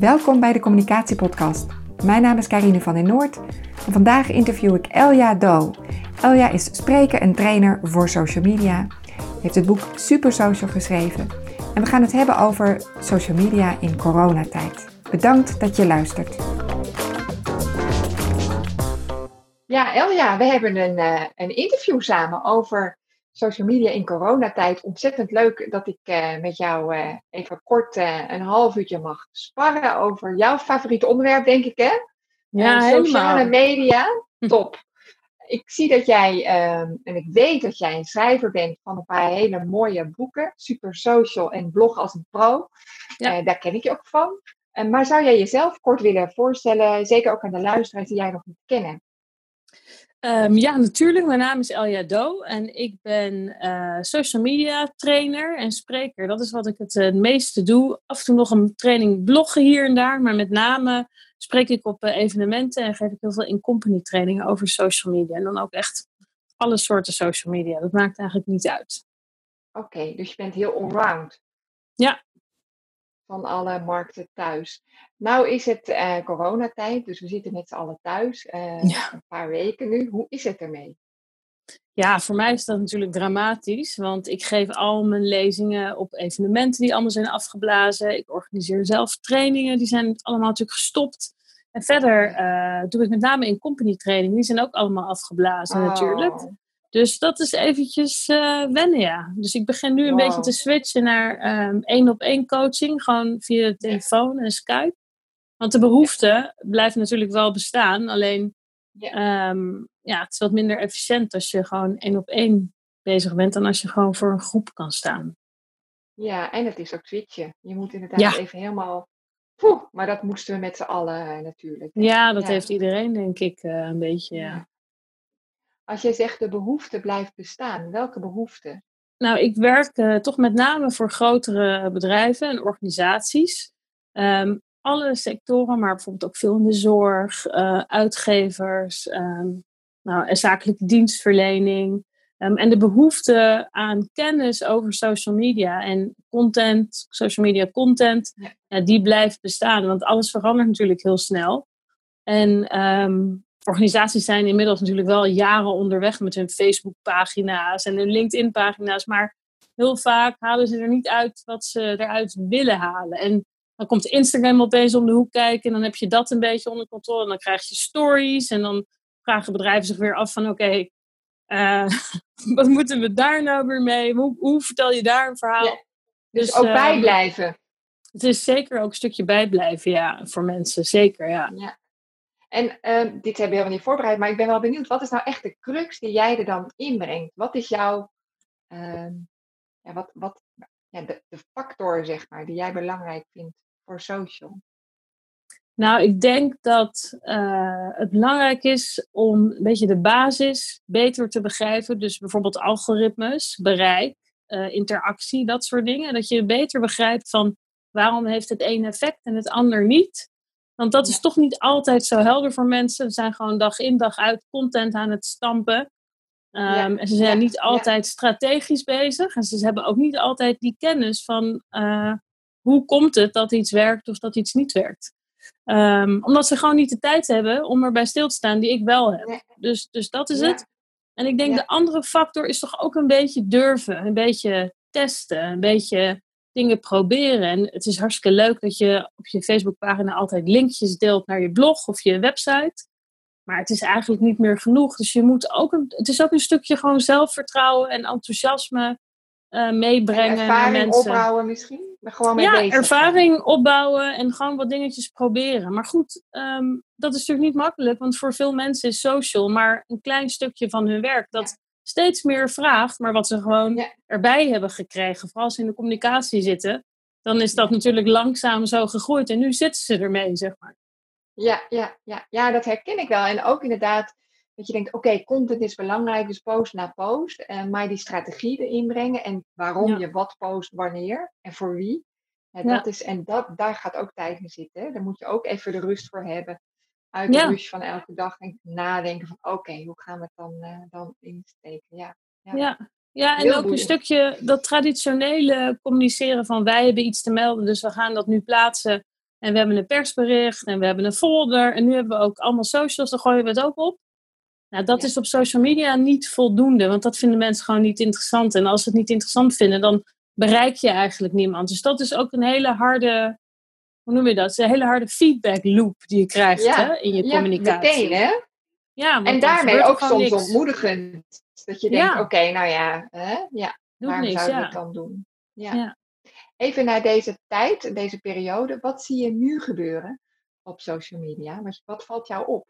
Welkom bij de Communicatiepodcast. Mijn naam is Karine van den Noord en vandaag interview ik Elja Do. Elja is spreker en trainer voor social media. Heeft het boek Super Social geschreven en we gaan het hebben over social media in coronatijd. Bedankt dat je luistert. Ja, Elja, we hebben een, uh, een interview samen over social media in coronatijd. Ontzettend leuk dat ik uh, met jou uh, even kort uh, een half uurtje mag sparren over jouw favoriete onderwerp, denk ik, hè? Ja, Sociale media, top. ik zie dat jij, ehm, en ik weet dat jij een schrijver bent van een paar hele mooie boeken. Super Social en Blog als een pro. Ja. daar ken ik je ook van. maar zou jij jezelf kort willen voorstellen, zeker ook aan de luisteraars die jij nog niet kennen? Um, ja, natuurlijk. Mijn naam is Elja Do en ik ben uh, social media trainer en spreker. Dat is wat ik het uh, meeste doe. Af en toe nog een training bloggen hier en daar, maar met name spreek ik op uh, evenementen en geef ik heel veel in-company trainingen over social media. En dan ook echt alle soorten social media. Dat maakt eigenlijk niet uit. Oké, okay, dus je bent heel allround. Ja. Van alle markten thuis. Nou is het uh, coronatijd, dus we zitten met z'n allen thuis. Uh, ja. Een paar weken nu. Hoe is het ermee? Ja, voor mij is dat natuurlijk dramatisch. Want ik geef al mijn lezingen op evenementen die allemaal zijn afgeblazen. Ik organiseer zelf trainingen, die zijn allemaal natuurlijk gestopt. En verder uh, doe ik met name in company trainingen, die zijn ook allemaal afgeblazen oh. natuurlijk. Dus dat is eventjes uh, wennen, ja. Dus ik begin nu een wow. beetje te switchen naar um, één-op-één coaching. Gewoon via de telefoon en Skype. Want de behoefte blijft natuurlijk wel bestaan. Alleen, ja. Um, ja, het is wat minder efficiënt als je gewoon één-op-één bezig bent... dan als je gewoon voor een groep kan staan. Ja, en het is ook switchen. Je moet inderdaad ja. even helemaal... Poeh, maar dat moesten we met z'n allen natuurlijk. Ja, dat ja. heeft iedereen denk ik uh, een beetje, ja. Als jij zegt de behoefte blijft bestaan, welke behoefte? Nou, ik werk uh, toch met name voor grotere bedrijven en organisaties. Um, alle sectoren, maar bijvoorbeeld ook veel in de zorg, uh, uitgevers, um, nou, en zakelijke dienstverlening. Um, en de behoefte aan kennis over social media en content, social media content, ja. Ja, die blijft bestaan. Want alles verandert natuurlijk heel snel. En um, organisaties zijn inmiddels natuurlijk wel jaren onderweg met hun Facebook-pagina's en hun LinkedIn-pagina's. Maar heel vaak halen ze er niet uit wat ze eruit willen halen. En dan komt Instagram opeens om de hoek kijken en dan heb je dat een beetje onder controle. En dan krijg je stories en dan vragen bedrijven zich weer af van oké, okay, uh, wat moeten we daar nou weer mee? Hoe, hoe vertel je daar een verhaal? Ja, dus, dus ook uh, bijblijven. Het is zeker ook een stukje bijblijven, ja, voor mensen. Zeker, ja. ja. En uh, dit hebben we helemaal niet voorbereid, maar ik ben wel benieuwd, wat is nou echt de crux die jij er dan inbrengt? Wat is jouw, ehm, ja, wat, wat, ja, de, de factor, zeg maar, die jij belangrijk vindt voor social? Nou, ik denk dat uh, het belangrijk is om een beetje de basis beter te begrijpen. Dus bijvoorbeeld algoritmes, bereik, uh, interactie, dat soort dingen. Dat je beter begrijpt van waarom heeft het een effect en het ander niet. Want dat is toch niet altijd zo helder voor mensen. Ze zijn gewoon dag in dag uit content aan het stampen. Um, ja. En ze zijn ja. niet altijd strategisch bezig. En ze hebben ook niet altijd die kennis van uh, hoe komt het dat iets werkt of dat iets niet werkt. Um, omdat ze gewoon niet de tijd hebben om erbij stil te staan die ik wel heb. Dus, dus dat is het. En ik denk de andere factor is toch ook een beetje durven. Een beetje testen. Een beetje dingen proberen. En het is hartstikke leuk dat je op je Facebookpagina altijd linkjes deelt naar je blog of je website. Maar het is eigenlijk niet meer genoeg. Dus je moet ook een, het is ook een stukje gewoon zelfvertrouwen en enthousiasme uh, meebrengen. En ervaring naar mensen. opbouwen misschien? Gewoon mee ja, bezig. ervaring opbouwen en gewoon wat dingetjes proberen. Maar goed, um, dat is natuurlijk niet makkelijk. Want voor veel mensen is social maar een klein stukje van hun werk. Dat. Steeds meer vraagt, maar wat ze gewoon Ja. erbij hebben gekregen. Vooral als ze in de communicatie zitten. Dan is dat natuurlijk langzaam zo gegroeid. En nu zitten ze ermee, zeg maar. Ja, ja, ja, ja, dat herken ik wel. En ook inderdaad dat je denkt, oké, content is belangrijk, dus post na post. eh, maar die strategie erin brengen en waarom Ja. je wat post, wanneer en voor wie. Ja. dat is, en dat, daar gaat ook tijd in zitten. Daar moet je ook even de rust voor hebben. Uit de rush van elke dag en nadenken van, oké, hoe gaan we het dan, eh, dan insteken? Ja, ja. Ja, en Heel ook een stukje dat traditionele communiceren van wij hebben iets te melden, dus we gaan dat nu plaatsen En we hebben een persbericht en we hebben een folder. En nu hebben we ook allemaal socials, daar gooien we het ook op. Nou, dat is op social media niet voldoende, want dat vinden mensen gewoon niet interessant. En als ze het niet interessant vinden, dan bereik je eigenlijk niemand. Dus dat is ook een hele harde, hoe noem je dat? Een hele harde feedback loop die je krijgt hè, in je communicatie. Meteen, hè? Ja, en daarmee ook soms ontmoedigend. Dat je denkt, oké, nou ja, hè? ja waarom niks, zou je het dan doen? Ja. Even naar deze tijd, deze periode. Wat zie je nu gebeuren op social media? Wat, wat valt jou op?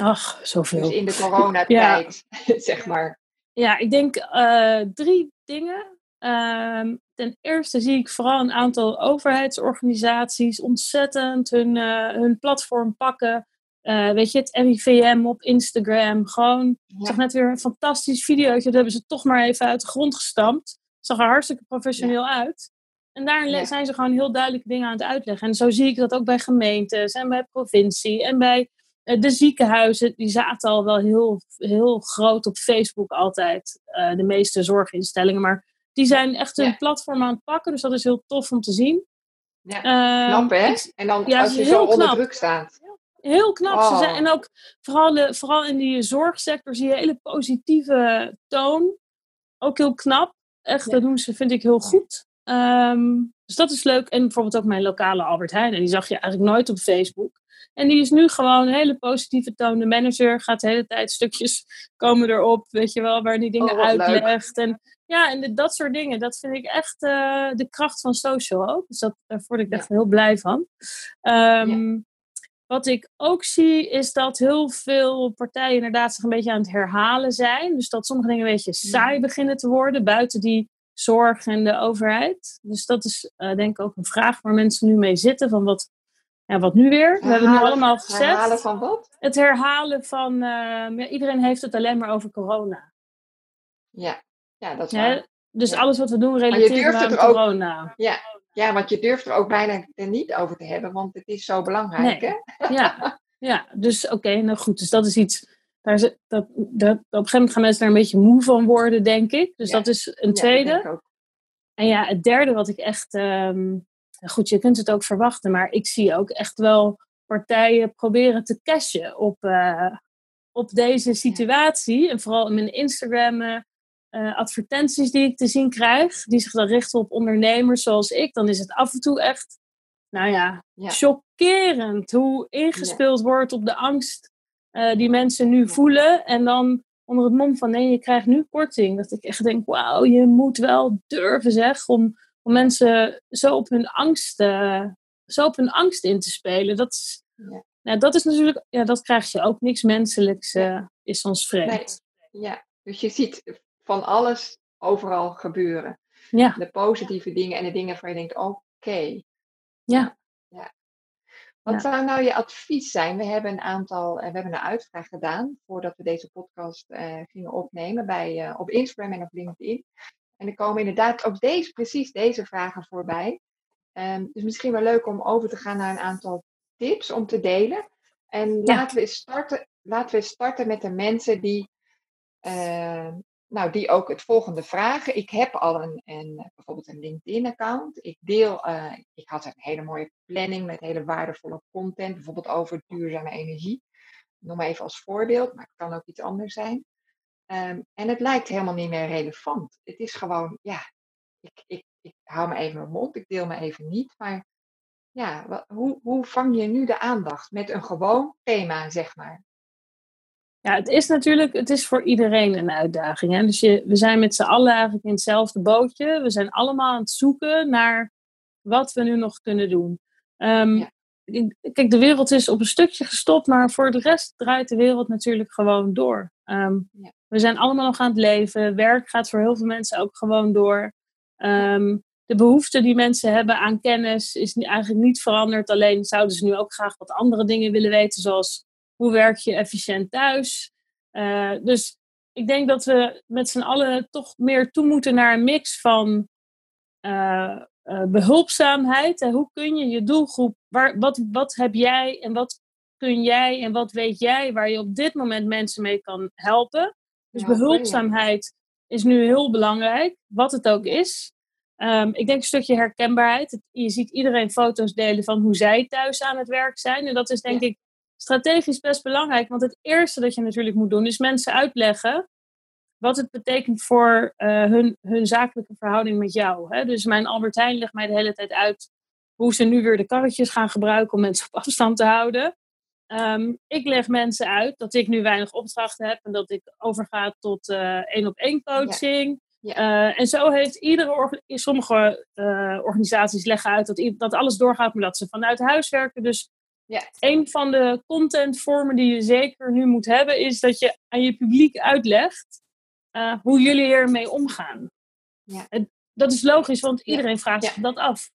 Ach, zoveel. Dus in de coronatijd, zeg maar. Ja, ik denk uh, drie dingen. Uh, ten eerste zie ik vooral een aantal overheidsorganisaties ontzettend hun, uh, hun platform pakken. Uh, weet je, het RIVM op Instagram. Gewoon, ik zag net weer een fantastisch videootje. Dat hebben ze toch maar even uit de grond gestampt. Zag er hartstikke professioneel uit. En daar zijn ze gewoon heel duidelijke dingen aan het uitleggen. En zo zie ik dat ook bij gemeentes en bij provincie en bij eh, de ziekenhuizen. Die zaten al wel heel, heel groot op Facebook altijd. De meeste zorginstellingen. Maar die zijn echt hun platform aan het pakken. Dus dat is heel tof om te zien. Ja, uh, knap hè? En dan als je zo onder druk staat. Heel knap. Ze zijn, oh. en ook vooral, de, vooral in die zorgsector zie je hele positieve toon. Ook heel knap. Echt, dat doen ze, vind ik heel goed. Ehm, dus dat is leuk. En bijvoorbeeld ook mijn lokale Albert Heijn. En die zag je eigenlijk nooit op Facebook. En die is nu gewoon een hele positieve toon. De manager gaat de hele tijd stukjes komen erop, weet je wel, waar die dingen oh, uitlegt. En ja, en dat soort dingen. Dat vind ik echt uh, de kracht van social ook. Dus dat, daar word ik echt heel blij van. Um, wat ik ook zie is dat heel veel partijen inderdaad zich een beetje aan het herhalen zijn. Dus dat sommige dingen een beetje saai beginnen te worden buiten die zorg en de overheid. Dus dat is uh, denk ik ook een vraag waar mensen nu mee zitten. Van wat, ja, wat nu weer? We hebben het nu allemaal gezegd. Het herhalen van wat? Het herhalen van... Uh, ja, iedereen heeft het alleen maar over corona. Ja, ja dat is waar. dus alles wat we doen relateert aan corona. Ja, ja, want je durft er ook bijna er niet over te hebben, want het is zo belangrijk, hè? Ja, ja dus oké, nou goed. Dus dat is iets... Daar, dat, dat, op een gegeven moment gaan mensen daar een beetje moe van worden, denk ik. Dus dat is een tweede. en ja, het derde wat ik echt... Um, goed, je kunt het ook verwachten, maar ik zie ook echt wel partijen proberen te cashen op, uh, op deze situatie. En vooral in mijn Instagram uh, uh, advertenties die ik te zien krijg, die zich dan richten op ondernemers zoals ik, dan is het af en toe echt, nou ja, chockerend hoe ingespeeld wordt op de angst uh, die mensen nu voelen. En dan onder het mom van nee, je krijgt nu korting. Dat ik echt denk, wauw, je moet wel durven zeg, om, om mensen zo op hun angst, uh, zo op hun angst in te spelen. Dat is, ja. Nou, dat is natuurlijk, ja, dat krijg je ook. Niks menselijks is ons vreemd. Nee. Ja, dus je ziet van alles overal gebeuren. Ja. De positieve dingen en de dingen waar je denkt, oké. Ja. Wat zou nou je advies zijn? We hebben een aantal, uh, we hebben een uitvraag gedaan voordat we deze podcast uh, gingen opnemen bij, uh, op Instagram en op LinkedIn. En er komen inderdaad ook deze, precies deze vragen voorbij. Um, dus misschien wel leuk om over te gaan naar een aantal tips om te delen. En laten, we starten, laten we starten met de mensen die nou, die ook het volgende vragen. Ik heb al een, bijvoorbeeld een LinkedIn-account. Ik deel, uh, ik had een hele mooie planning met hele waardevolle content, bijvoorbeeld over duurzame energie. Noem maar even als voorbeeld, maar het kan ook iets anders zijn. Um, en het lijkt helemaal niet meer relevant. Het is gewoon, ja, ik, ik, ik hou me even mijn mond, ik deel me even niet. Maar ja, hoe, hoe vang je nu de aandacht met een gewoon thema, zeg maar? Ja, het is natuurlijk, het is voor iedereen een uitdaging. Hè? Dus je, we zijn met z'n allen eigenlijk in hetzelfde bootje. We zijn allemaal aan het zoeken naar wat we nu nog kunnen doen. Um, Kijk, de wereld is op een stukje gestopt, maar voor de rest draait de wereld natuurlijk gewoon door. Um, ja. We zijn allemaal nog aan het leven. Werk gaat voor heel veel mensen ook gewoon door. Um, de behoefte die mensen hebben aan kennis is eigenlijk niet veranderd. Alleen zouden ze nu ook graag wat andere dingen willen weten, zoals hoe werk je efficiënt thuis? Uh, dus ik denk dat we met z'n allen toch meer toe moeten naar een mix van uh, uh, behulpzaamheid. En hoe kun je je doelgroep, waar, wat, wat heb jij en wat kun jij en wat weet jij waar je op dit moment mensen mee kan helpen? Dus behulpzaamheid is nu heel belangrijk, wat het ook is. Ehm, ik denk een stukje herkenbaarheid. Je ziet iedereen foto's delen van hoe zij thuis aan het werk zijn. En dat is denk ik strategisch best belangrijk. Want het eerste dat je natuurlijk moet doen, is mensen uitleggen wat het betekent voor uh, hun, hun zakelijke verhouding met jou. Hè? Dus mijn Albert Heijn legt mij de hele tijd uit hoe ze nu weer de karretjes gaan gebruiken om mensen op afstand te houden. Ehm, ik leg mensen uit dat ik nu weinig opdrachten heb en dat ik overga tot uh, één op één coaching. Ja. Uh, en zo heeft iedere sommige organisaties leggen uit dat, dat alles doorgaat, maar dat ze vanuit huis werken. Dus ja. een van de contentvormen die je zeker nu moet hebben, is dat je aan je publiek uitlegt hoe jullie ermee omgaan. Ja. dat is logisch, want iedereen vraagt zich dat af.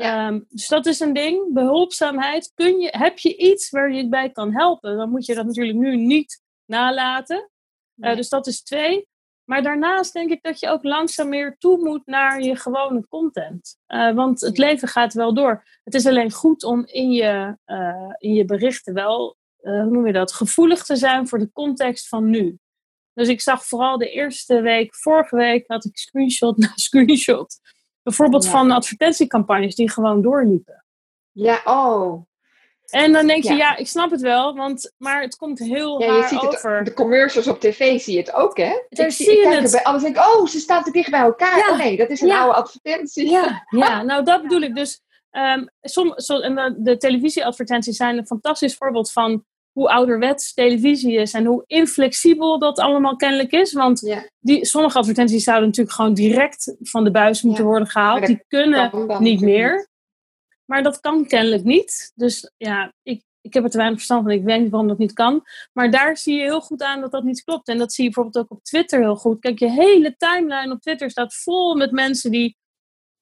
Um, dus dat is een ding. Behulpzaamheid. Kun je, heb je iets waar je bij kan helpen? Dan moet je dat natuurlijk nu niet nalaten. Uh, dus dat is twee. Maar daarnaast denk ik dat je ook langzaam meer toe moet naar je gewone content. Uh, want het leven gaat wel door. Het is alleen goed om in je, uh, in je berichten wel, hoe noem je dat, gevoelig te zijn voor de context van nu. Dus ik zag vooral de eerste week, vorige week had ik screenshot na screenshot Bijvoorbeeld van advertentiecampagnes die gewoon doorliepen. Ja, oh. En dan denk je, ja, ik snap het wel, want, maar het komt heel ja, je ziet het, over. De commercials op tv zie je het ook, hè? Daar ik, zie je het. Bij, anders denk ik, oh, ze staan te dicht bij elkaar. Ja. Oh nee, dat is een oude advertentie. Ja, ja nou dat bedoel ik. Dus um, som, en de, de televisieadvertenties zijn een fantastisch voorbeeld van hoe ouderwets televisie is en hoe inflexibel dat allemaal kennelijk is. Want die, sommige advertenties zouden natuurlijk gewoon direct van de buis moeten worden gehaald. Die kunnen niet meer. Maar dat kan kennelijk niet. Dus ja, ik, ik heb er te weinig verstand van. Ik weet niet waarom dat niet kan. Maar daar zie je heel goed aan dat dat niet klopt. En dat zie je bijvoorbeeld ook op Twitter heel goed. Kijk, je hele timeline op Twitter staat vol met mensen die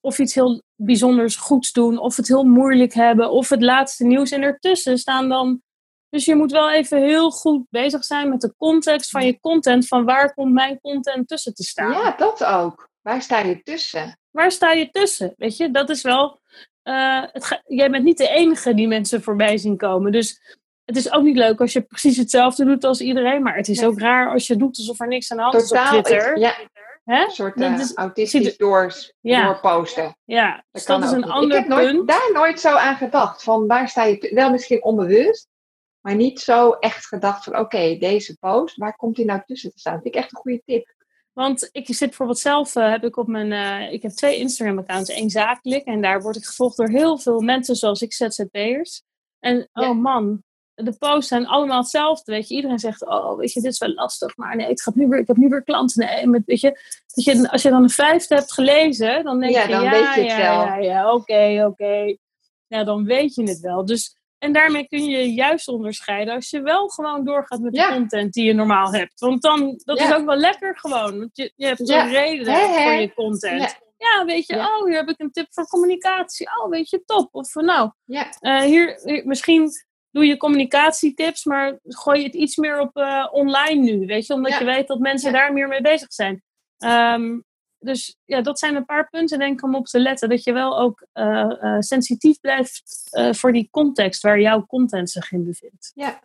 of iets heel bijzonders goeds doen, of het heel moeilijk hebben, of het laatste nieuws. En ertussen staan dan dus je moet wel even heel goed bezig zijn met de context van je content. Van waar komt mijn content tussen te staan? Ja, dat ook. Waar sta je tussen? Waar sta je tussen? Weet je, dat is wel. Uh, het jij bent niet de enige die mensen voorbij zien komen. Dus het is ook niet leuk als je precies hetzelfde doet als iedereen. Maar het is ook raar als je doet alsof er niks aan de hand is op Twitter. ja. Hè? Een soort uh, is, autistisch door, ja. doorposten. Ja, dat, dus dat is een ander Ik heb nooit, daar nooit zo aan gedacht. Van waar sta je... Wel misschien onbewust. Maar niet zo echt gedacht van oké, deze post, waar komt die nou tussen te staan? Dat vind ik echt een goede tip. Want ik zit bijvoorbeeld zelf, uh, heb ik op mijn, uh, ik heb twee Instagram accounts. één zakelijk en daar word ik gevolgd door heel veel mensen zoals ik ZZP'ers. En oh man, de posts zijn allemaal hetzelfde, weet je. Iedereen zegt, oh, weet je, dit is wel lastig, maar nee, het gaat nu weer, ik heb nu weer klanten. Nee, met, weet je, dat je, als je dan een vijfde hebt gelezen, dan denk ja, je, dan ja, weet je het ja, wel. ja, ja, oké, oké. Ja, dan weet je het wel. Dus en daarmee kun je juist onderscheiden als je wel gewoon doorgaat met de content die je normaal hebt. Want dan, dat is ook wel lekker gewoon. Want je, je hebt een reden voor je content. Ja, weet je, oh, hier heb ik een tip voor communicatie. Oh, weet je, top. Of nou, uh, hier, misschien doe je communicatietips, maar gooi je het iets meer op uh, online nu. Weet je, omdat je weet dat mensen daar meer mee bezig zijn. Um, dus ja, dat zijn een paar punten denk ik om op te letten. Dat je wel ook uh, uh, sensitief blijft uh, voor die context waar jouw content zich in bevindt. Ja,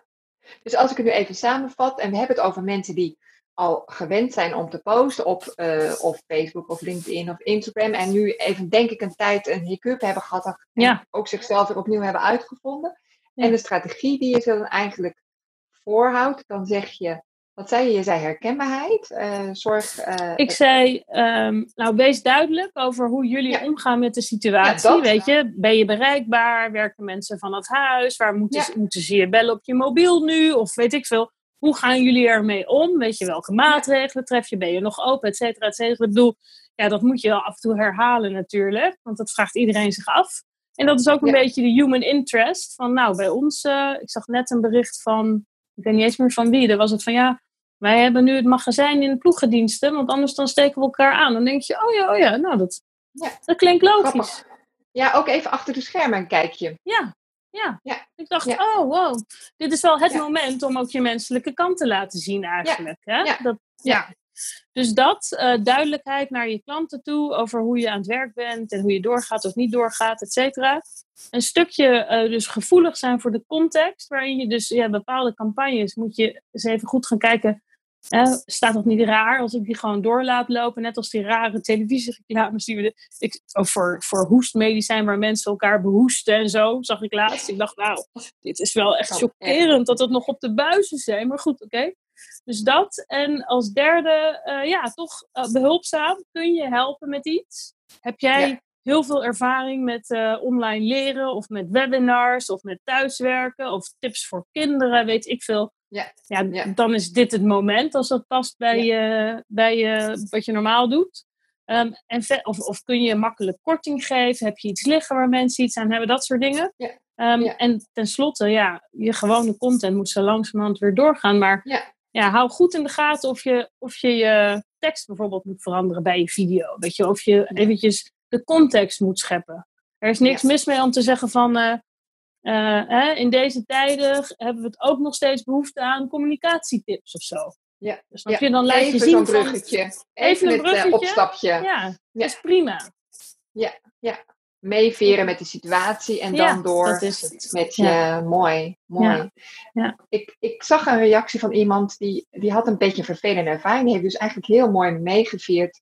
dus als ik het nu even samenvat en we hebben het over mensen die al gewend zijn om te posten op of Facebook of LinkedIn of Instagram en nu even denk ik een tijd een hiccup hebben gehad en ja. ook zichzelf weer opnieuw hebben uitgevonden. Ja. En de strategie die je ze dan eigenlijk voorhoudt, dan zeg je wat zei je? Je zei herkenbaarheid. Uh, zorg. Uh, ik zei, um, nou, wees duidelijk over hoe jullie omgaan met de situatie. Ja, weet je, ben je bereikbaar? Werken mensen van het huis? Waar moeten, ja. ze, moeten ze je bellen op je mobiel nu? Of weet ik veel. Hoe gaan jullie ermee om? Weet je welke maatregelen tref je? Ben je nog open? Et cetera, et cetera. Ik bedoel, ja, dat moet je wel af en toe herhalen natuurlijk. Want dat vraagt iedereen zich af. En dat is ook een beetje de human interest. Van nou, bij ons, uh, ik zag net een bericht van ik weet niet eens meer van wie. Dan was het van ja, wij hebben nu het magazijn in de ploegendiensten, want anders dan steken we elkaar aan. Dan denk je, oh ja, oh ja, nou dat, ja. dat klinkt logisch. Grappig. Ja, ook even achter de schermen een kijkje. Ja, ja. ja. Ik dacht, oh wow, dit is wel het moment om ook je menselijke kant te laten zien eigenlijk. Hè? Dat, ja. Dus dat, uh, duidelijkheid naar je klanten toe over hoe je aan het werk bent en hoe je doorgaat of niet doorgaat, et cetera. Een stukje uh, dus gevoelig zijn voor de context, waarin je dus ja, bepaalde campagnes moet je eens even goed gaan kijken. staat dat niet raar als ik die gewoon door laat lopen? Net als die rare televisiereclames die we... De, ik, oh, voor, voor hoestmedicijn waar mensen elkaar behoesten en zo, zag ik laatst. Ik dacht, nou, dit is wel echt chockerend dat het nog op de buizen zijn. Maar goed, oké. Dus dat. En als derde, uh, ja, toch uh, behulpzaam. Kun je helpen met iets? Heb jij heel veel ervaring met uh, online leren of met webinars of met thuiswerken of tips voor kinderen, weet ik veel. Ja. Ja, Dan is dit het moment als dat past bij, je, bij je, wat je normaal doet. Um, en of, of kun je makkelijk korting geven? Heb je iets liggen waar mensen iets aan hebben? Dat soort dingen. Ja. Um, ja. En tenslotte, ja, je gewone content moet zo langzamerhand weer doorgaan. Maar ja. Ja, hou goed in de gaten of je, of je je tekst bijvoorbeeld moet veranderen bij je video. Weet je, of je eventjes de context moet scheppen. Er is niks mis mee om te zeggen van... Uh, uh, in deze tijden hebben we het ook nog steeds behoefte aan communicatietips of zo. Ja. Dus ja. je dan laat even je zien bruggetje. Van, even, een eh, bruggetje. Opstapje. Ja, ja, dat is prima. Ja, ja meeveren met de situatie en dan door met je. Mooi, mooi. Ja. Ik, ik zag een reactie van iemand die, die had een beetje een vervelende ervaring. Die heeft dus eigenlijk heel mooi meegeveerd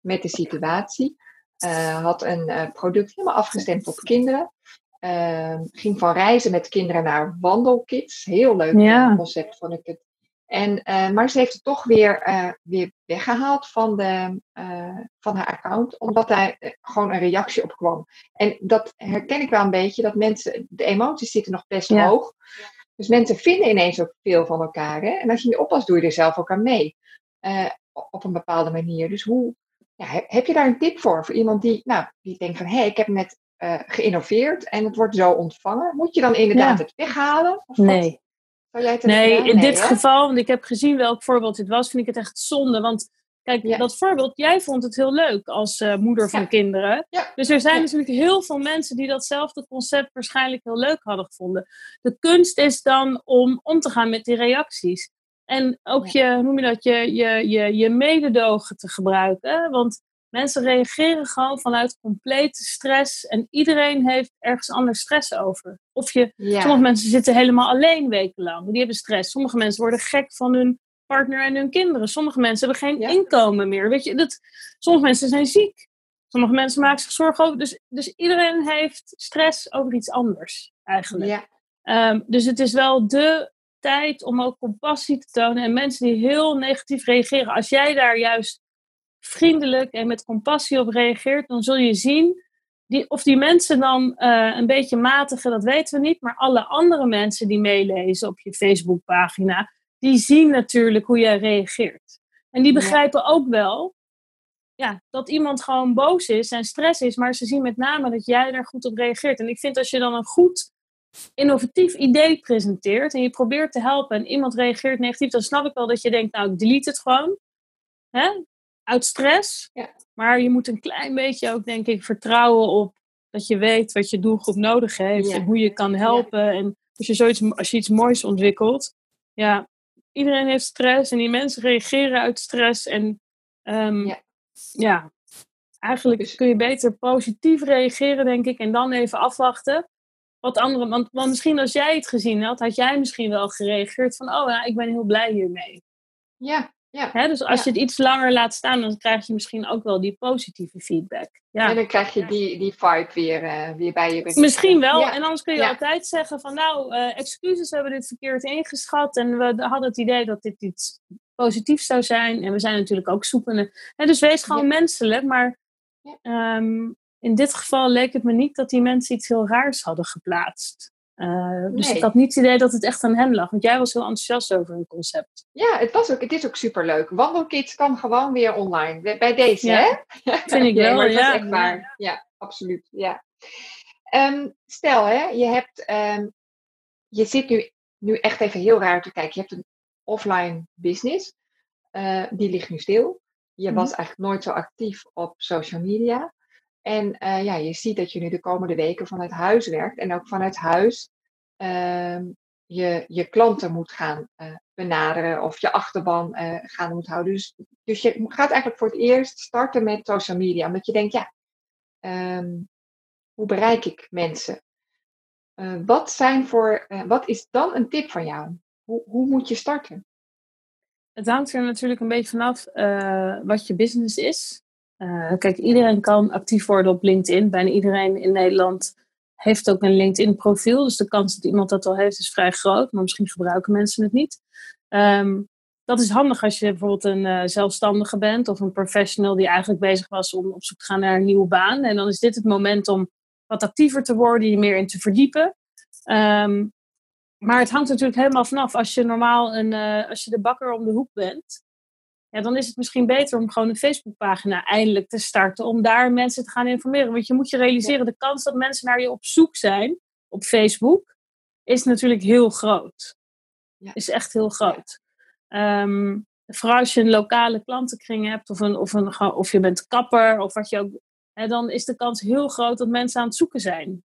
met de situatie. Uh, had een uh, product helemaal afgestemd op kinderen. Uh, ging van reizen met kinderen naar wandelkids. Heel leuk concept vond ik het. En, uh, maar ze heeft het toch weer, uh, weer weggehaald van, de, uh, van haar account, omdat daar gewoon een reactie op kwam. En dat herken ik wel een beetje, dat mensen, de emoties zitten nog best hoog. Dus mensen vinden ineens ook veel van elkaar. Hè? En als je niet oppast, doe je er zelf ook aan mee. op een bepaalde manier. Dus hoe, ja, heb je daar een tip voor? Voor iemand die, nou, die denkt van, hé, hey, ik heb net geïnnoveerd en het wordt zo ontvangen. Moet je dan inderdaad het weghalen? Of nee nee, in dit geval, want ik heb gezien welk voorbeeld dit was, vind ik het echt zonde. Want kijk, dat voorbeeld, jij vond het heel leuk als uh, moeder van kinderen. Dus er zijn natuurlijk heel veel mensen die datzelfde concept waarschijnlijk heel leuk hadden gevonden. De kunst is dan om om te gaan met die reacties. En ook je, noem je dat, je, je, je, je mededogen te gebruiken. Want Mensen reageren gewoon vanuit complete stress en iedereen heeft ergens anders stress over. Of je, sommige mensen zitten helemaal alleen wekenlang, die hebben stress. Sommige mensen worden gek van hun partner en hun kinderen. Sommige mensen hebben geen inkomen meer. Weet je, dat, sommige mensen zijn ziek. Sommige mensen maken zich zorgen over. Dus, dus iedereen heeft stress over iets anders, eigenlijk. Ja. Ehm, dus het is wel de tijd om ook compassie te tonen. En mensen die heel negatief reageren, als jij daar juist vriendelijk en met compassie op reageert, dan zul je zien die, of die mensen dan uh, een beetje matigen, dat weten we niet. Maar alle andere mensen die meelezen op je Facebookpagina, die zien natuurlijk hoe jij reageert. En die begrijpen ook wel ja, dat iemand gewoon boos is en stress is, maar ze zien met name dat jij daar goed op reageert. En ik vind als je dan een goed innovatief idee presenteert en je probeert te helpen en iemand reageert negatief, dan snap ik wel dat je denkt, nou, ik delete het gewoon. Hè? Uit stress. Ja. Maar je moet een klein beetje ook, denk ik, vertrouwen op dat je weet wat je doelgroep nodig heeft en hoe je kan helpen. En als je, zoiets, als je iets moois ontwikkelt, ja, iedereen heeft stress en die mensen reageren uit stress. En um, ja. ja. eigenlijk dus kun je beter positief reageren, denk ik, en dan even afwachten. Wat anderen, want, want misschien als jij het gezien had, had jij misschien wel gereageerd van, oh ja, ik ben heel blij hiermee. Ja, ja. Hè, dus als je het iets langer laat staan, dan krijg je misschien ook wel die positieve feedback. Ja. En dan krijg je die, die vibe weer, uh, weer bij je. Misschien wel. En anders kun je altijd zeggen van nou, uh, excuses, we hebben dit verkeerd ingeschat. En we hadden het idee dat dit iets positiefs zou zijn. En we zijn natuurlijk ook zoekende. dus wees gewoon menselijk. Maar um, in dit geval leek het me niet dat die mensen iets heel raars hadden geplaatst. Uh, dus ik had niet het idee dat het echt aan hen lag. Want jij was heel enthousiast over hun concept. Ja, het, was ook, het is ook superleuk. Wandelkids kan gewoon weer online. Bij deze, ja, hè? Vind ik wel, ja. Echt waar. Ja, absoluut. Ja. Um, stel, hè, je, hebt, um, je zit nu, nu echt even heel raar te kijken. Je hebt een offline business. Uh, die ligt nu stil. Je mm. was eigenlijk nooit zo actief op social media. En uh, ja, je ziet dat je nu de komende weken vanuit huis werkt en ook vanuit huis je, je klanten moet gaan uh, benaderen of je achterban uh, gaan moet houden. Dus, dus je gaat eigenlijk voor het eerst starten met social media, omdat je denkt, ja, um, hoe bereik ik mensen? wat, zijn voor, wat is dan een tip van jou? Hoe, hoe moet je starten? het hangt er natuurlijk een beetje vanaf wat je business is. Kijk, iedereen kan actief worden op LinkedIn. Bijna iedereen in Nederland heeft ook een LinkedIn-profiel. Dus de kans dat iemand dat al heeft is vrij groot. Maar misschien gebruiken mensen het niet. Um, dat is handig als je bijvoorbeeld een uh, zelfstandige bent of een professional die eigenlijk bezig was om op zoek te gaan naar een nieuwe baan. En dan is dit het moment om wat actiever te worden, je meer in te verdiepen. Um, maar het hangt natuurlijk helemaal vanaf. Als je normaal een, uh, als je de bakker om de hoek bent, ja, dan is het misschien beter om gewoon een Facebookpagina eindelijk te starten. Om daar mensen te gaan informeren. Want je moet je realiseren, de kans dat mensen naar je op zoek zijn op Facebook, is natuurlijk heel groot. Ja. Is echt heel groot. Um, vooral als je een lokale klantenkring hebt, of, een, of, een, of je bent kapper, of wat je ook. Hè, dan is de kans heel groot dat mensen aan het zoeken zijn.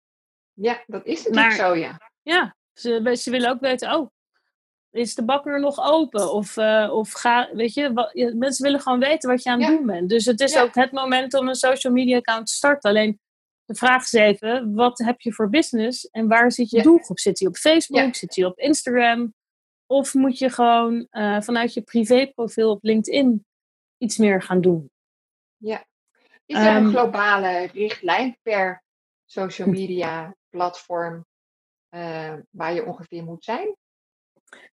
Ja, dat is natuurlijk zo, ja. Ja, ze, ze willen ook weten, oh, is de bakker nog open? Of, uh, of ga, weet je, wat, mensen willen gewoon weten wat je aan het doen bent. Dus het is ook het moment om een social media account te starten. Alleen de vraag is even, wat heb je voor business en waar zit je doelgroep? Zit die op Facebook? Zit die op Instagram? Of moet je gewoon uh, vanuit je privéprofiel op LinkedIn iets meer gaan doen? Ja. Is er een ehm, globale richtlijn per social media platform uh, waar je ongeveer moet zijn?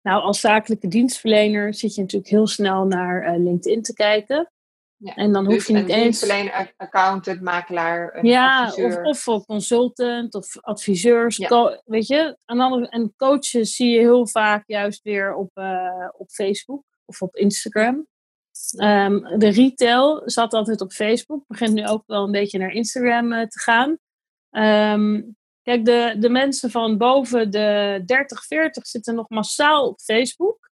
Nou, als zakelijke dienstverlener zit je natuurlijk heel snel naar uh, LinkedIn te kijken. Ja, en dan hoef dus je niet eens. Dienstverlener, accountant, makelaar, een ja, adviseur. Of, of consultant of adviseurs. weet je, en, en coaches zie je heel vaak juist weer op, uh, op Facebook of op Instagram. Um, de retail zat altijd op Facebook, begint nu ook wel een beetje naar Instagram uh, te gaan. Um, Kijk, de, de mensen van boven de 30, 40 zitten nog massaal op Facebook.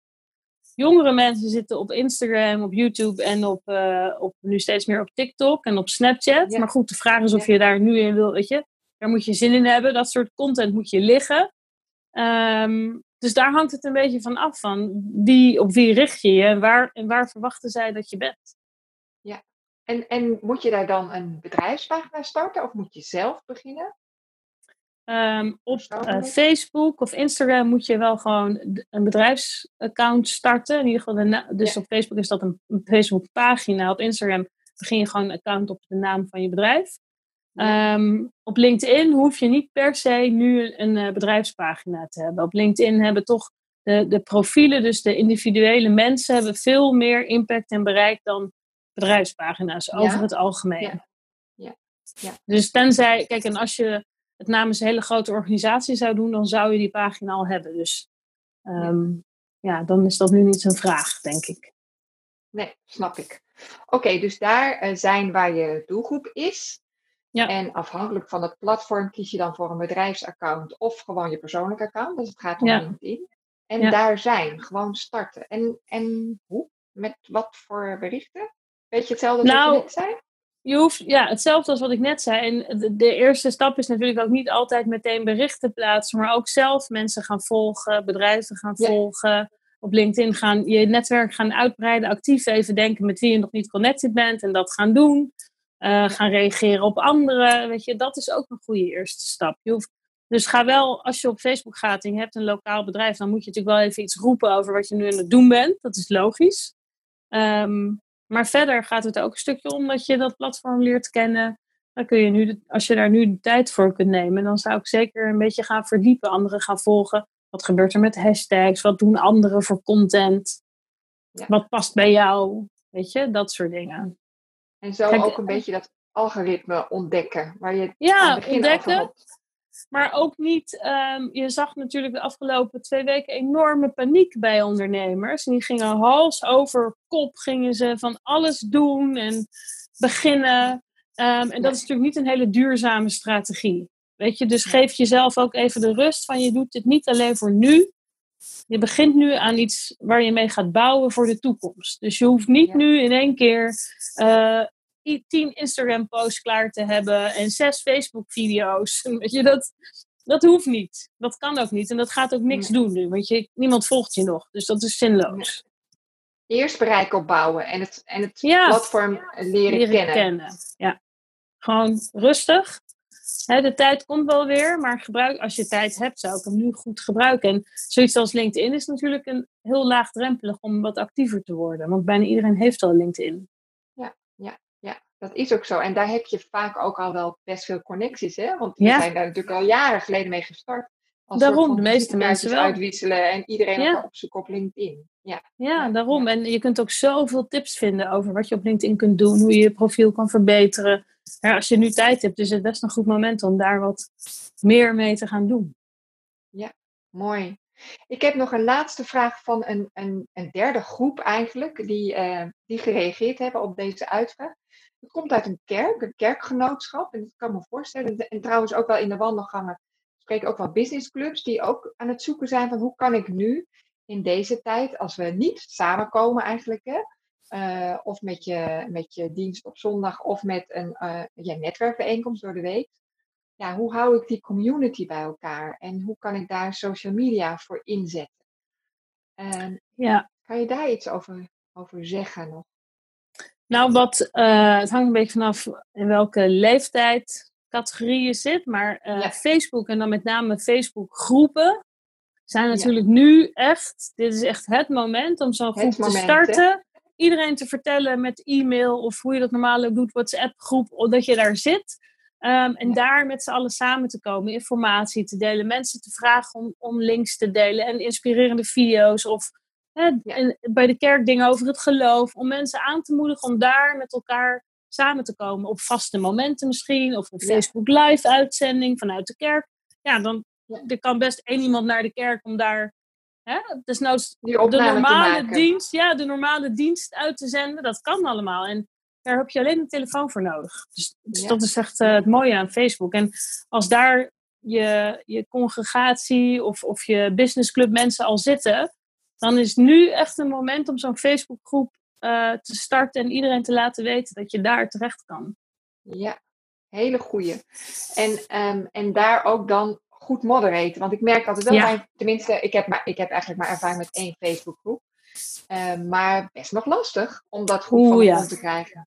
Jongere mensen zitten op Instagram, op YouTube en op, uh, op nu steeds meer op TikTok en op Snapchat. Maar goed, de vraag is of je daar nu in wil, weet je. Daar moet je zin in hebben. Dat soort content moet je liggen. Um, dus daar hangt het een beetje van af van wie, op wie richt je je en waar, en waar verwachten zij dat je bent. Ja, en, en moet je daar dan een bedrijfspagina starten of moet je zelf beginnen? Ehm, op uh, Facebook of Instagram moet je wel gewoon een bedrijfsaccount starten. In ieder geval, de dus op Facebook is dat een, een Facebookpagina. Op Instagram begin je gewoon een account op de naam van je bedrijf. Ehm, op LinkedIn hoef je niet per se nu een, uh, bedrijfspagina te hebben. Op LinkedIn hebben toch de, de profielen, dus de individuele mensen, hebben veel meer impact en bereik dan bedrijfspagina's over het algemeen. Ja. Ja. ja. Dus tenzij, kijk, en als je het namens een hele grote organisatie zou doen, dan zou je die pagina al hebben. Dus ehm, ja, dan is dat nu niet zo'n vraag, denk ik. Nee, snap ik. Oké, dus daar uh, zijn waar je doelgroep is. Ja. En afhankelijk van het platform kies je dan voor een bedrijfsaccount of gewoon je persoonlijke account. Dus het gaat om ja. LinkedIn. En daar zijn, gewoon starten. En, en hoe? Met wat voor berichten? Weet je hetzelfde als nou, je net zei? Je hoeft, ja, hetzelfde als wat ik net zei. En de, de, eerste stap is natuurlijk ook niet altijd meteen berichten plaatsen, maar ook zelf mensen gaan volgen, bedrijven gaan volgen. Op LinkedIn gaan je netwerk gaan uitbreiden, actief even denken met wie je nog niet connected bent en dat gaan doen. Uh, gaan reageren op anderen. Weet je, dat is ook een goede eerste stap. Je hoeft, dus ga wel, als je op Facebook gaat en je hebt een lokaal bedrijf, dan moet je natuurlijk wel even iets roepen over wat je nu aan het doen bent. Dat is logisch. Um, maar verder gaat het ook een stukje om dat je dat platform leert kennen. Dan kun je nu, als je daar nu de tijd voor kunt nemen, dan zou ik zeker een beetje gaan verdiepen, anderen gaan volgen. Wat gebeurt er met hashtags? Wat doen anderen voor content? Wat past bij jou? Weet je, dat soort dingen. En zo ook een beetje dat algoritme ontdekken, waar je ja, ontdekken. Maar ook niet, um, je zag natuurlijk de afgelopen twee weken enorme paniek bij ondernemers. En die gingen hals over kop, gingen ze van alles doen en beginnen. Um, en dat is natuurlijk niet een hele duurzame strategie. Weet je, dus geef jezelf ook even de rust van je doet dit niet alleen voor nu. Je begint nu aan iets waar je mee gaat bouwen voor de toekomst. Dus je hoeft niet nu in één keer uh, tien Instagram-posts klaar te hebben en zes Facebook-video's. Weet je, dat, dat hoeft niet. Dat kan ook niet. En dat gaat ook niks doen nu, want je, niemand volgt je nog. Dus dat is zinloos. Eerst bereik opbouwen en het, en het platform leren, leren kennen. kennen. Ja. Gewoon rustig. de tijd komt wel weer, maar gebruik, als je tijd hebt, zou ik hem nu goed gebruiken. En zoiets als LinkedIn is natuurlijk een heel laagdrempelig om wat actiever te worden. Want bijna iedereen heeft al LinkedIn. Dat is ook zo. En daar heb je vaak ook al wel best veel connecties, hè? Want we zijn daar natuurlijk al jaren geleden mee gestart. daarom, de meeste mensen wel. uitwisselen en iedereen ja. opzoeken op LinkedIn. Ja, ja, daarom. En je kunt ook zoveel tips vinden over wat je op LinkedIn kunt doen, hoe je je profiel kan verbeteren ja, als je nu tijd hebt, is het best een goed moment om daar wat meer mee te gaan doen. Ja, mooi. Ik heb nog een laatste vraag van een, een, een derde groep eigenlijk, die, uh, die gereageerd hebben op deze uitvraag. Het komt uit een kerk, een kerkgenootschap. En dat kan me voorstellen. En trouwens ook wel in de wandelgangen spreken ook wel businessclubs die ook aan het zoeken zijn van hoe kan ik nu in deze tijd, als we niet samenkomen eigenlijk, hè, uh, of met je, met je dienst op zondag of met een uh, ja, netwerkbijeenkomst door de week. Ja, hoe hou ik die community bij elkaar en hoe kan ik daar social media voor inzetten? Uh, ja. Kan je daar iets over, over zeggen nog? Nou, wat, uh, het hangt een beetje vanaf in welke leeftijd categorie je zit, maar ja. Facebook en dan met name Facebook groepen zijn natuurlijk nu echt, dit is echt het moment om zo'n groep te starten iedereen te vertellen met e-mail of hoe je dat normaal doet, WhatsApp-groep, dat je daar zit. Ehm, en daar met z'n allen samen te komen, informatie te delen, mensen te vragen om, om links te delen en inspirerende video's of hè, bij de kerk dingen over het geloof. Om mensen aan te moedigen om daar met elkaar samen te komen op vaste momenten misschien, of een Facebook live uitzending vanuit de kerk. Ja, dan er kan best één iemand naar de kerk om daar Hè? Nou de normale dienst, ja, de normale dienst uit te zenden, dat kan allemaal. En daar heb je alleen een telefoon voor nodig. Dus, dus dat is echt uh, het mooie aan Facebook. En als daar je, je congregatie of, of je businessclub mensen al zitten, dan is nu echt een moment om zo'n Facebookgroep uh, te starten en iedereen te laten weten dat je daar terecht kan. Ja, hele goeie. En, um, en daar ook dan goed moderaten. Want ik merk altijd wel, ja. tenminste, ik heb, maar, ik heb eigenlijk maar ervaring met één Facebookgroep. Uh, maar best nog lastig om dat goed Oeh, van te krijgen.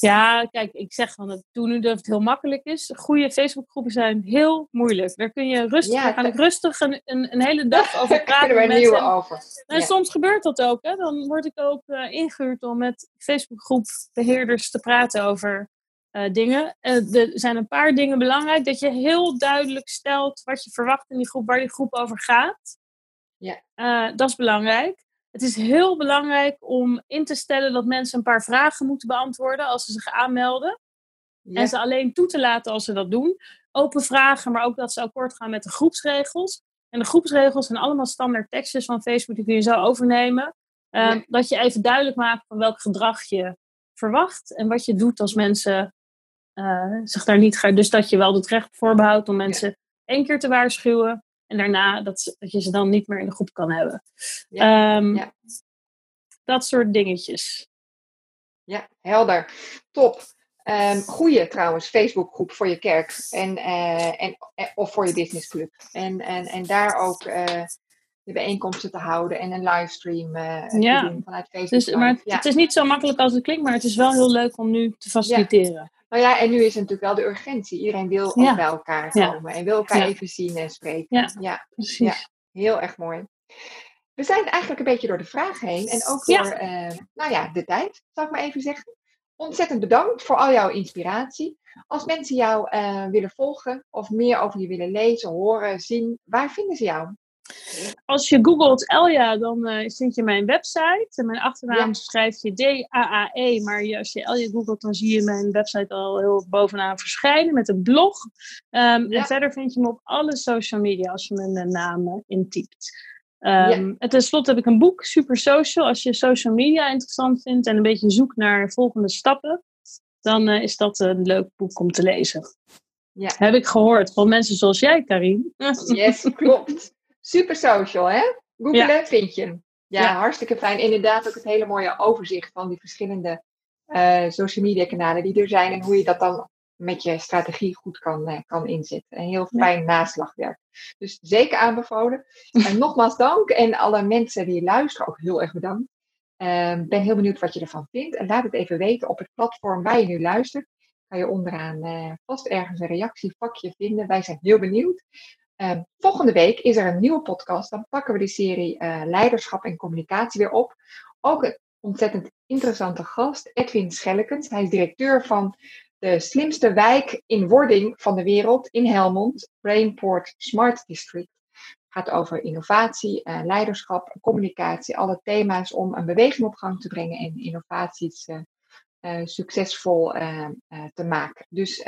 Ja, kijk, ik zeg van het doen nu dat het heel makkelijk is. Goede Facebookgroepen zijn heel moeilijk. Daar kun je rustig, ja, kan ik rustig een, een, een, hele dag over praten. met nieuwe over. En soms gebeurt dat ook. Hè. Dan word ik ook uh, ingehuurd om met Facebookgroepbeheerders te praten over uh, dingen. Uh, er zijn een paar dingen belangrijk. Dat je heel duidelijk stelt wat je verwacht in die groep, waar die groep over gaat. Ja. Dat is belangrijk. Het is heel belangrijk om in te stellen dat mensen een paar vragen moeten beantwoorden als ze zich aanmelden. Ja. En ze alleen toe te laten als ze dat doen. Open vragen, maar ook dat ze akkoord gaan met de groepsregels. En de groepsregels zijn allemaal standaard tekstjes van Facebook, die kun je zo overnemen. Ja. Dat je even duidelijk maakt van welk gedrag je verwacht en wat je doet als mensen uh, zich daar niet Dus dat je wel het recht voorbehoudt om mensen één keer te waarschuwen. En daarna dat, dat je ze dan niet meer in de groep kan hebben. Ja. Um, ja. Dat soort dingetjes. Ja, helder. Top. Um, goeie trouwens, Facebookgroep voor je kerk en, uh, en, eh, of voor je businessclub. En, en, en daar ook uh, de bijeenkomsten te houden en een livestream uh, ja. te doen vanuit Facebook. Dus, maar ja. het is niet zo makkelijk als het klinkt, maar het is wel heel leuk om nu te faciliteren. Nou ja, en nu is het natuurlijk wel de urgentie. Iedereen wil ook bij elkaar komen en wil elkaar even zien en spreken. Ja, precies. heel erg mooi. We zijn eigenlijk een beetje door de vragen heen en ook door uh, nou ja, de tijd, zal ik maar even zeggen. Ontzettend bedankt voor al jouw inspiratie. Als mensen jou uh, willen volgen of meer over je willen lezen, horen, zien, waar vinden ze jou? Als je googelt Elja, dan uh, vind je mijn website. En mijn achternaam ja. schrijf je D-A-A-E. Maar als je Elja googelt, dan zie je mijn website al heel bovenaan verschijnen met een blog. Um, En verder vind je me op alle social media als je mijn naam intypt. Um, en tenslotte heb ik een boek, Super Social. Als je social media interessant vindt en een beetje zoekt naar volgende stappen, dan uh, is dat een leuk boek om te lezen. Ja. Heb ik gehoord van mensen zoals jij, Karin. Yes, klopt. Super social, hè? Googelen vind je Ja, hartstikke fijn. Inderdaad ook het hele mooie overzicht van die verschillende uh, social media kanalen die er zijn en hoe je dat dan met je strategie goed kan, uh, kan inzetten. Een heel fijn naslagwerk. Dus zeker aanbevolen. En nogmaals dank en alle mensen die luisteren ook heel erg bedankt. Uh, ben heel benieuwd wat je ervan vindt. En laat het even weten op het platform waar je nu luistert. Kan je onderaan uh, vast ergens een reactievakje vinden. Wij zijn heel benieuwd. Ehm, volgende week is er een nieuwe podcast. Dan pakken we de serie Leiderschap en Communicatie weer op. Ook een ontzettend interessante gast, Edwin Schellekens. Hij is directeur van de slimste wijk in wording van de wereld in Helmond, Brainport Smart District. Het gaat over innovatie, uh, leiderschap, communicatie, alle thema's om een beweging op gang te brengen en innovaties uh, succesvol te maken. Dus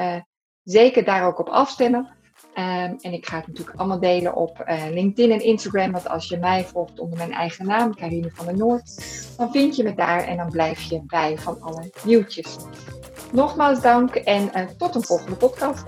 zeker daar ook op afstemmen. Um, en ik ga het natuurlijk allemaal delen op LinkedIn en Instagram. Want als je mij volgt onder mijn eigen naam, Karine van der Noord, dan vind je me daar en dan blijf je bij van alle nieuwtjes. Nogmaals dank en uh, tot een volgende podcast.